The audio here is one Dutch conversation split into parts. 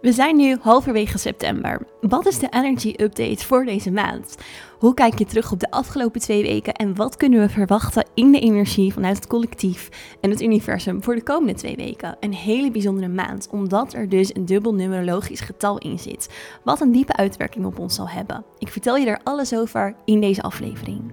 We zijn nu halverwege september. Wat is de energy update voor deze maand? Hoe kijk je terug op de afgelopen twee weken en wat kunnen we verwachten in de energie vanuit het collectief en het universum voor de komende twee weken? Een hele bijzondere maand, omdat er dus een dubbel numerologisch getal in zit, wat een diepe uitwerking op ons zal hebben. Ik vertel je er alles over in deze aflevering.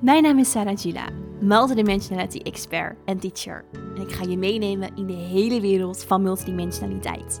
Mijn naam is Sarah Gila, multidimensionality expert en teacher. En ik ga je meenemen in de hele wereld van multidimensionaliteit.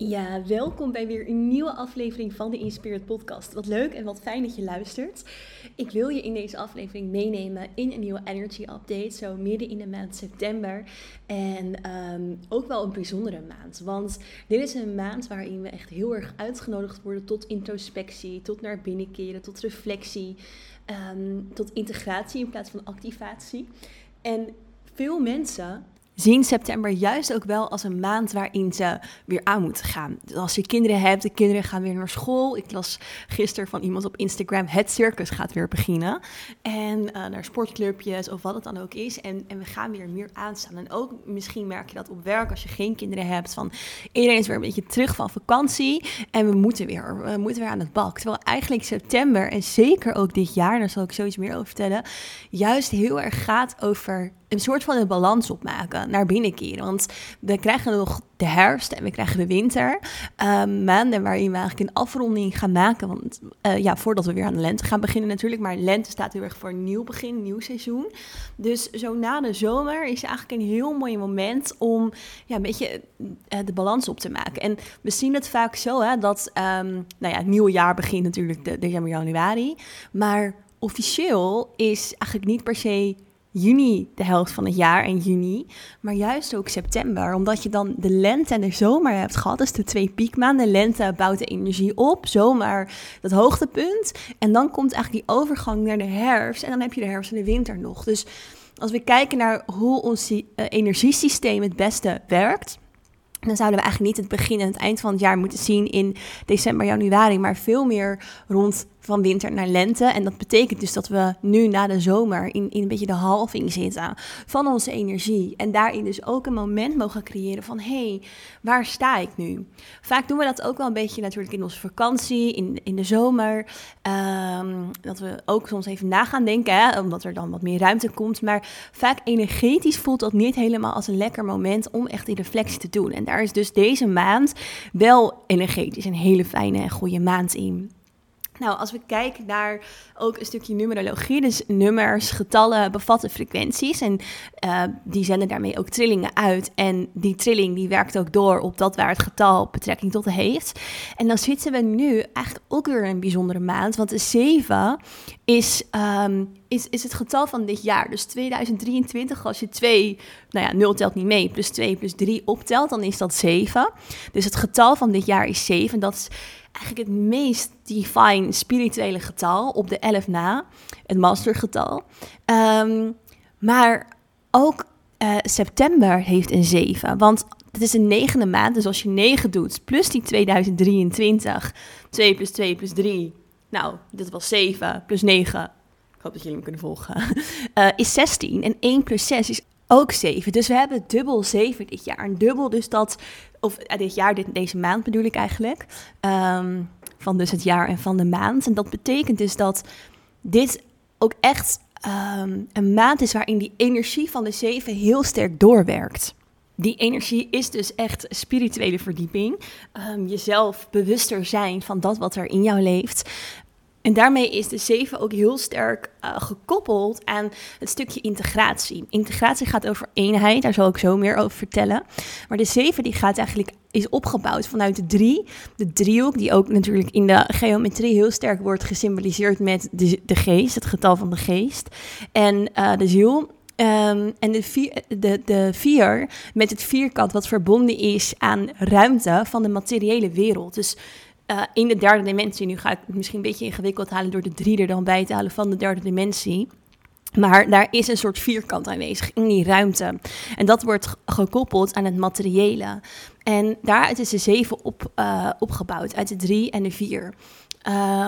Ja, welkom bij weer een nieuwe aflevering van de Inspired Podcast. Wat leuk en wat fijn dat je luistert. Ik wil je in deze aflevering meenemen in een nieuwe energy update, zo midden in de maand september. En ehm, ook wel een bijzondere maand, want dit is een maand waarin we echt heel erg uitgenodigd worden tot introspectie, tot naar binnenkeren, tot reflectie, ehm, tot integratie in plaats van activatie. En veel mensen zien september juist ook wel als een maand waarin ze weer aan moeten gaan. Dus als je kinderen hebt, de kinderen gaan weer naar school. Ik las gisteren van iemand op Instagram, het circus gaat weer beginnen. En uh, naar sportclubjes of wat het dan ook is. En, en we gaan weer meer aanstaan. En ook misschien merk je dat op werk als je geen kinderen hebt. Van iedereen is weer een beetje terug van vakantie. En we moeten weer, we moeten weer aan het bak. Terwijl eigenlijk september en zeker ook dit jaar, daar zal ik zoiets meer over vertellen. Juist heel erg gaat over een soort van een balans opmaken, naar binnen keren. Want we krijgen nog de herfst en we krijgen de winter. Uh, maanden waarin we eigenlijk een afronding gaan maken. Want uh, ja, voordat we weer aan de lente gaan beginnen natuurlijk. Maar lente staat heel erg voor een nieuw begin, nieuw seizoen. Dus zo na de zomer is eigenlijk een heel mooi moment om ja, een beetje uh, de balans op te maken. En we zien het vaak zo hè, dat um, nou ja, het nieuwe jaar begint natuurlijk de, december, januari. Maar officieel is eigenlijk niet per se juni de helft van het jaar en juni, maar juist ook september, omdat je dan de lente en de zomer hebt gehad. Dus de twee piekmaanden. Lente bouwt de energie op, zomer dat hoogtepunt. En dan komt eigenlijk die overgang naar de herfst en dan heb je de herfst en de winter nog. Dus als we kijken naar hoe ons uh, energiesysteem het beste werkt, dan zouden we eigenlijk niet het begin en het eind van het jaar moeten zien in december, januari, maar veel meer rond van winter naar lente. En dat betekent dus dat we nu na de zomer in, in een beetje de halving zitten van onze energie. En daarin dus ook een moment mogen creëren van hé, hey, waar sta ik nu? Vaak doen we dat ook wel een beetje natuurlijk in onze vakantie, in, in de zomer. Um, dat we ook soms even na gaan denken, hè, omdat er dan wat meer ruimte komt. Maar vaak energetisch voelt dat niet helemaal als een lekker moment om echt die reflectie te doen. En daar is dus deze maand wel energetisch een hele fijne en goede maand in. Nou, als we kijken naar ook een stukje numerologie, dus nummers, getallen bevatten frequenties en uh, die zenden daarmee ook trillingen uit. En die trilling die werkt ook door op dat waar het getal betrekking tot heeft. En dan zitten we nu eigenlijk ook weer een bijzondere maand, want de 7 is, um, is, is het getal van dit jaar. Dus 2023, als je 2, nou ja, 0 telt niet mee, plus 2 plus 3 optelt, dan is dat 7. Dus het getal van dit jaar is 7. Dat is eigenlijk het meest divine spirituele getal op de 11 na, het mastergetal. Um, maar ook uh, september heeft een 7, want het is een negende maand, dus als je 9 doet, plus die 2023, 2 plus 2 plus 3, nou, dit was 7, plus 9, ik hoop dat jullie me kunnen volgen, uh, is 16. En 1 plus 6 is ook 7. Dus we hebben dubbel 7 dit jaar. En dubbel dus dat, of uh, dit jaar, dit, deze maand bedoel ik eigenlijk. Um, van dus het jaar en van de maand. En dat betekent dus dat dit ook echt um, een maand is waarin die energie van de 7 heel sterk doorwerkt. Die energie is dus echt spirituele verdieping. Um, jezelf bewuster zijn van dat wat er in jou leeft. En daarmee is de 7 ook heel sterk uh, gekoppeld aan het stukje integratie. Integratie gaat over eenheid, daar zal ik zo meer over vertellen. Maar de 7 die gaat eigenlijk is opgebouwd vanuit de 3, de driehoek, die ook natuurlijk in de geometrie heel sterk wordt gesymboliseerd met de, de geest, het getal van de geest en uh, de ziel. Ehm, en de vier, de, de vier met het vierkant wat verbonden is aan ruimte van de materiële wereld. Dus uh, in de derde dimensie, nu ga ik het misschien een beetje ingewikkeld halen door de drie er dan bij te halen van de derde dimensie. Maar daar is een soort vierkant aanwezig in die ruimte. En dat wordt gekoppeld aan het materiële. En daaruit is de zeven op, uh, opgebouwd, uit de drie en de vier.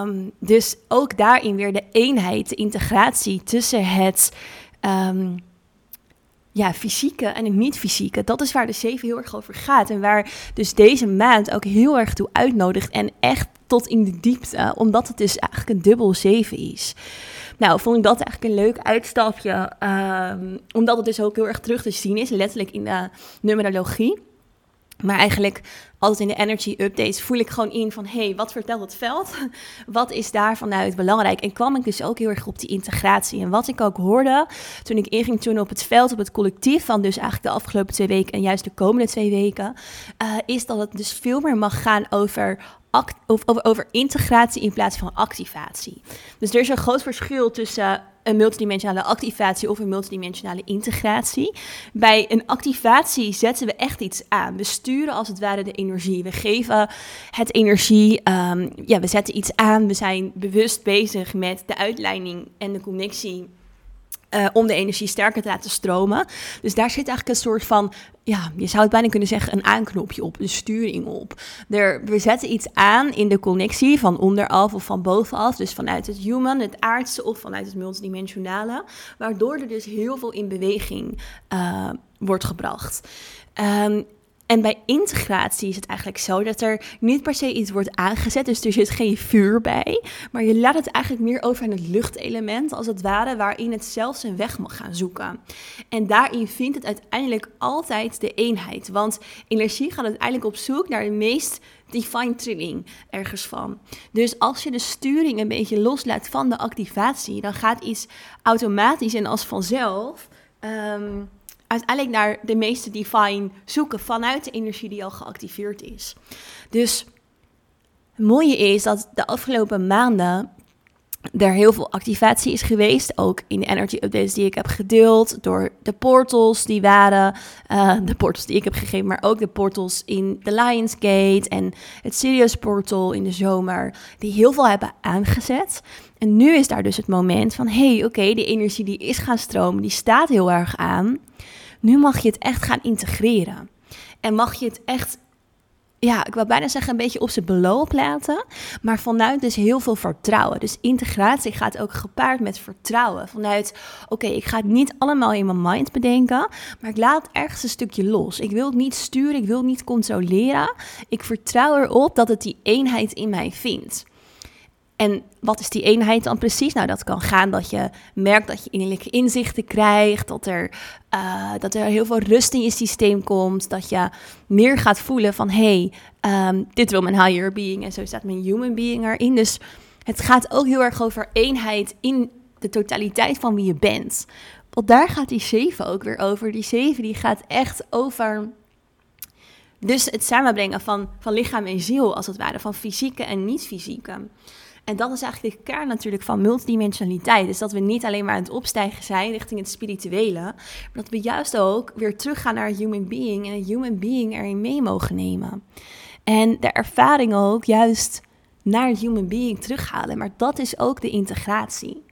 Um, dus ook daarin weer de eenheid, de integratie tussen het um, ja, fysieke en het niet-fysieke. Dat is waar de zeven heel erg over gaat. En waar dus deze maand ook heel erg toe uitnodigt. En echt tot in de diepte, omdat het dus eigenlijk een dubbel zeven is. Nou, vond ik dat eigenlijk een leuk uitstapje. Um, omdat het dus ook heel erg terug te zien is, letterlijk in de numerologie. Maar eigenlijk altijd in de energy updates voel ik gewoon in van... hé, hey, wat vertelt het veld? Wat is daar vanuit belangrijk? En kwam ik dus ook heel erg op die integratie. En wat ik ook hoorde toen ik inging toen op het veld, op het collectief... van dus eigenlijk de afgelopen twee weken en juist de komende twee weken... Uh, is dat het dus veel meer mag gaan over over, over integratie in plaats van activatie. Dus er is een groot verschil tussen een multidimensionale activatie of een multidimensionale integratie. Bij een activatie zetten we echt iets aan. We sturen als het ware de energie. We geven het energie. Um, ja, we zetten iets aan. We zijn bewust bezig met de uitleiding en de connectie uh, om de energie sterker te laten stromen. Dus daar zit eigenlijk een soort van, ja, je zou het bijna kunnen zeggen, een aanknopje op, de sturing op. Er, we zetten iets aan in de connectie van onderaf of van bovenaf, dus vanuit het human, het aardse of vanuit het multidimensionale, waardoor er dus heel veel in beweging uh, wordt gebracht. Um, en bij integratie is het eigenlijk zo dat er niet per se iets wordt aangezet, dus er zit geen vuur bij, maar je laat het eigenlijk meer over aan het luchtelement, als het ware, waarin het zelf zijn weg mag gaan zoeken. En daarin vindt het uiteindelijk altijd de eenheid, want energie gaat uiteindelijk op zoek naar de meest divine trilling ergens van. Dus als je de sturing een beetje loslaat van de activatie, dan gaat iets automatisch en als vanzelf. Um, uiteindelijk naar de meeste divine zoeken vanuit de energie die al geactiveerd is. Dus het mooie is dat de afgelopen maanden er heel veel activatie is geweest. Ook in de energy updates die ik heb gedeeld. Door de portals die waren. Uh, de portals die ik heb gegeven. Maar ook de portals in de Lionsgate. En het Sirius portal in de zomer. Die heel veel hebben aangezet. En nu is daar dus het moment van: hé, hey, oké, die energie die is gaan stromen. Die staat heel erg aan. Nu mag je het echt gaan integreren. En mag je het echt, ja, ik wil bijna zeggen, een beetje op zijn beloop laten. Maar vanuit dus heel veel vertrouwen. Dus integratie gaat ook gepaard met vertrouwen. Vanuit, oké, ik ga het niet allemaal in mijn mind bedenken. Maar ik laat ergens een stukje los. Ik wil het niet sturen, ik wil het niet controleren. Ik vertrouw erop dat het die eenheid in mij vindt. En wat is die eenheid dan precies? Nou, dat kan gaan dat je merkt dat je innerlijke inzichten krijgt, dat er, uh, dat er heel veel rust in je systeem komt, dat je meer gaat voelen van hé, hey, um, dit wil mijn higher being en zo staat mijn human being erin. Dus het gaat ook heel erg over eenheid in de totaliteit van wie je bent. Want daar gaat die zeven ook weer over. Die zeven die gaat echt over dus het samenbrengen van, van lichaam en ziel, als het ware, van fysieke en niet-fysieke. En dat is eigenlijk de kern natuurlijk van multidimensionaliteit. Dus dat we niet alleen maar aan het opstijgen zijn richting het spirituele, maar dat we juist ook weer teruggaan naar human being en human being erin mee mogen nemen. En de ervaring ook juist naar het human being terughalen. Maar dat is ook de integratie.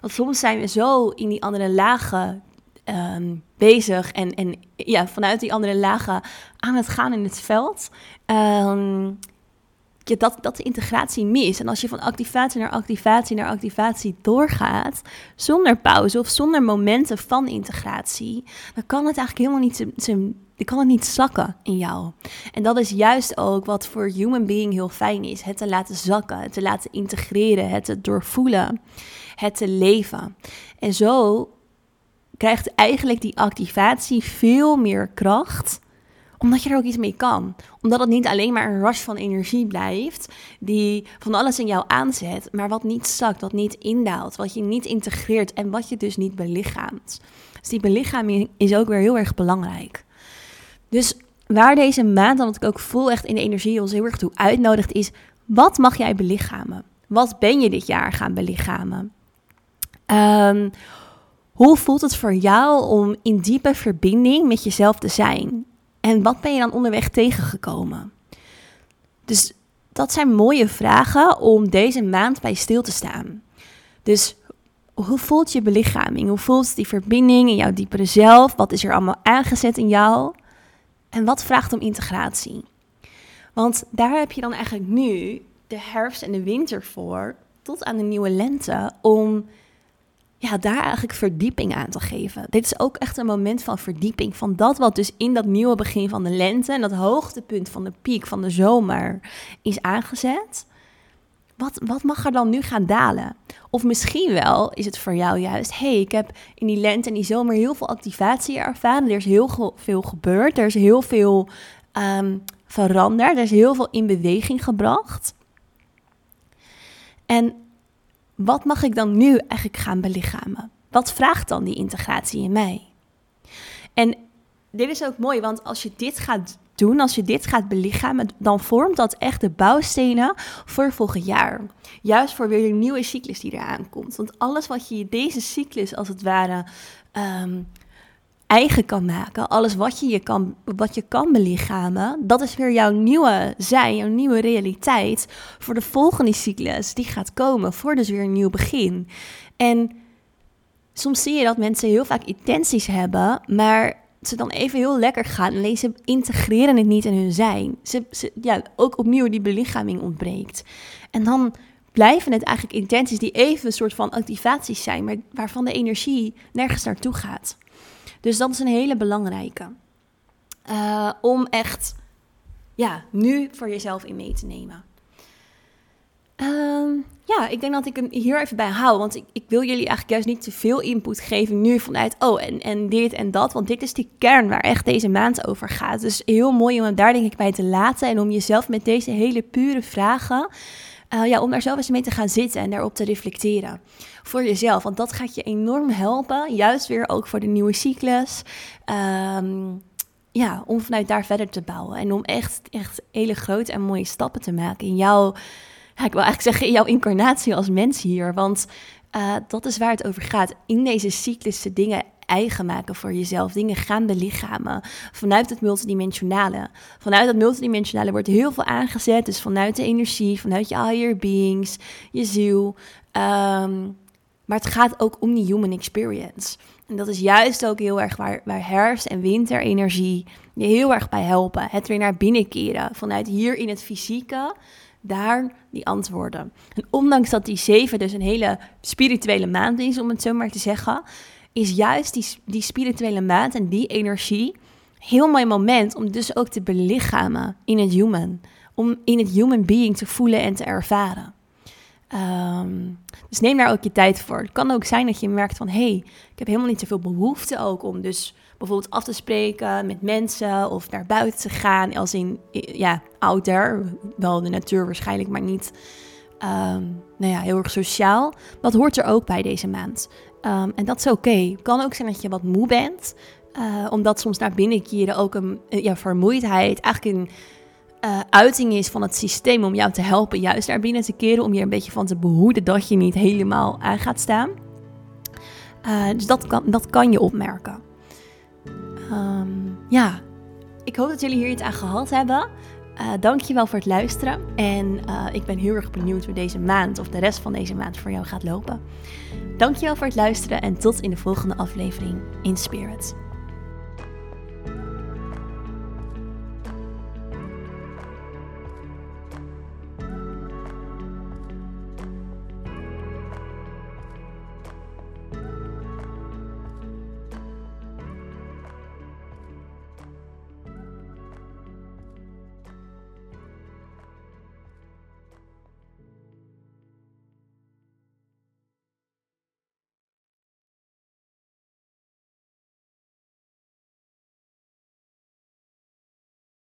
Want soms zijn we zo in die andere lagen um, bezig en, en ja, vanuit die andere lagen aan het gaan in het veld. Um, je dat, dat de integratie mis. En als je van activatie naar activatie naar activatie doorgaat, zonder pauze of zonder momenten van integratie, dan kan het eigenlijk helemaal niet kan het niet zakken in jou. En dat is juist ook wat voor human being heel fijn is. Het te laten zakken, het te laten integreren, het te doorvoelen, het te leven. En zo krijgt eigenlijk die activatie veel meer kracht omdat je er ook iets mee kan. Omdat het niet alleen maar een rush van energie blijft, die van alles in jou aanzet, maar wat niet zakt, wat niet indaalt, wat je niet integreert en wat je dus niet belichaamt. Dus die belichaming is ook weer heel erg belangrijk. Dus waar deze maand, dan ik ook voel echt in de energie ons heel erg toe uitnodigt, is wat mag jij belichamen? Wat ben je dit jaar gaan belichamen? Um, Hoe voelt het voor jou om in diepe verbinding met jezelf te zijn? En wat ben je dan onderweg tegengekomen? Dus dat zijn mooie vragen om deze maand bij stil te staan. Dus hoe voelt je belichaming? Hoe voelt die verbinding in jouw diepere zelf? Wat is er allemaal aangezet in jou? En wat vraagt om integratie? Want daar heb je dan eigenlijk nu de herfst en de winter voor, tot aan de nieuwe lente, om ja, daar eigenlijk verdieping aan te geven. Dit is ook echt een moment van verdieping. Van dat wat dus in dat nieuwe begin van de lente en dat hoogtepunt van de piek van de zomer is aangezet. Wat, wat mag er dan nu gaan dalen? Of misschien wel is het voor jou juist, hey, ik heb in die lente en die zomer heel veel activatie ervaren. Er is heel veel gebeurd, er is heel veel um, veranderd, er is heel veel in beweging gebracht. En wat mag ik dan nu eigenlijk gaan belichamen? Wat vraagt dan die integratie in mij? En dit is ook mooi, want als je dit gaat doen, als je dit gaat belichamen, dan vormt dat echt de bouwstenen voor volgend jaar. Juist voor weer een nieuwe cyclus die eraan komt. Want alles wat je deze cyclus als het ware ehm, eigen kan maken, alles wat je, je kan, wat je kan belichamen, dat is weer jouw nieuwe zijn, jouw nieuwe realiteit voor de volgende cyclus die gaat komen, voor dus weer een nieuw begin. En soms zie je dat mensen heel vaak intenties hebben, maar ze dan even heel lekker gaan. Alleen ze integreren het niet in hun zijn. Ze, ze, ja, ook opnieuw die belichaming ontbreekt. En dan blijven het eigenlijk intenties die even een soort van activaties zijn, maar waarvan de energie nergens naartoe gaat. Dus dat is een hele belangrijke. Uh, om echt ja, nu voor jezelf in mee te nemen. Um, ja, ik denk dat ik hem hier even bij hou. Want ik, ik wil jullie eigenlijk juist niet te veel input geven nu vanuit, oh, en, en dit en dat. Want dit is die kern waar echt deze maand over gaat. Dus heel mooi om hem daar denk ik bij te laten. En om jezelf met deze hele pure vragen, uh, ja, om daar zelf eens mee te gaan zitten en daarop te reflecteren. Voor jezelf, want dat gaat je enorm helpen. Juist weer ook voor de nieuwe cyclus. Um, ja, om vanuit daar verder te bouwen. En om echt, echt hele grote en mooie stappen te maken in jouw ik wil eigenlijk zeggen, in jouw incarnatie als mens hier. Want uh, dat is waar het over gaat. In deze cyclussen dingen eigen maken voor jezelf. Dingen gaan belichamen. Vanuit het multidimensionale. Vanuit het multidimensionale wordt heel veel aangezet. Dus vanuit de energie, vanuit je higher beings, je ziel. Um, maar het gaat ook om die human experience. En dat is juist ook heel erg waar, waar herfst- en winterenergie je heel erg bij helpen. Het weer naar binnen keren. Vanuit hier in het fysieke daar die antwoorden. En ondanks dat die zeven dus een hele spirituele maand is, om het zo maar te zeggen, is juist die, die spirituele maand en die energie heel mooi moment om dus ook te belichamen in het human. Om in het human being te voelen en te ervaren. Ehm, dus neem daar ook je tijd voor. Het kan ook zijn dat je merkt van... hé, hey, ik heb helemaal niet zoveel behoefte ook om dus bijvoorbeeld af te spreken met mensen... of naar buiten te gaan als in, ja, ouder. Wel de natuur waarschijnlijk, maar niet um, nou ja, heel erg sociaal. Dat hoort er ook bij deze maand. Um, en dat is oké. Kan ook zijn dat je wat moe bent... Uh, omdat soms naar binnen keren ook een ja, vermoeidheid, eigenlijk een uh, uiting is van het systeem om jou te helpen juist naar binnen te keren. Om je een beetje van te behoeden dat je niet helemaal aan gaat staan. Dus dat kan, dat kan je opmerken. Um, ja, ik hoop dat jullie hier iets aan gehad hebben. Uh, dankjewel voor het luisteren. En ik ben heel erg benieuwd hoe deze maand of de rest van deze maand voor jou gaat lopen. Dankjewel voor het luisteren en tot in de volgende aflevering in Spirit.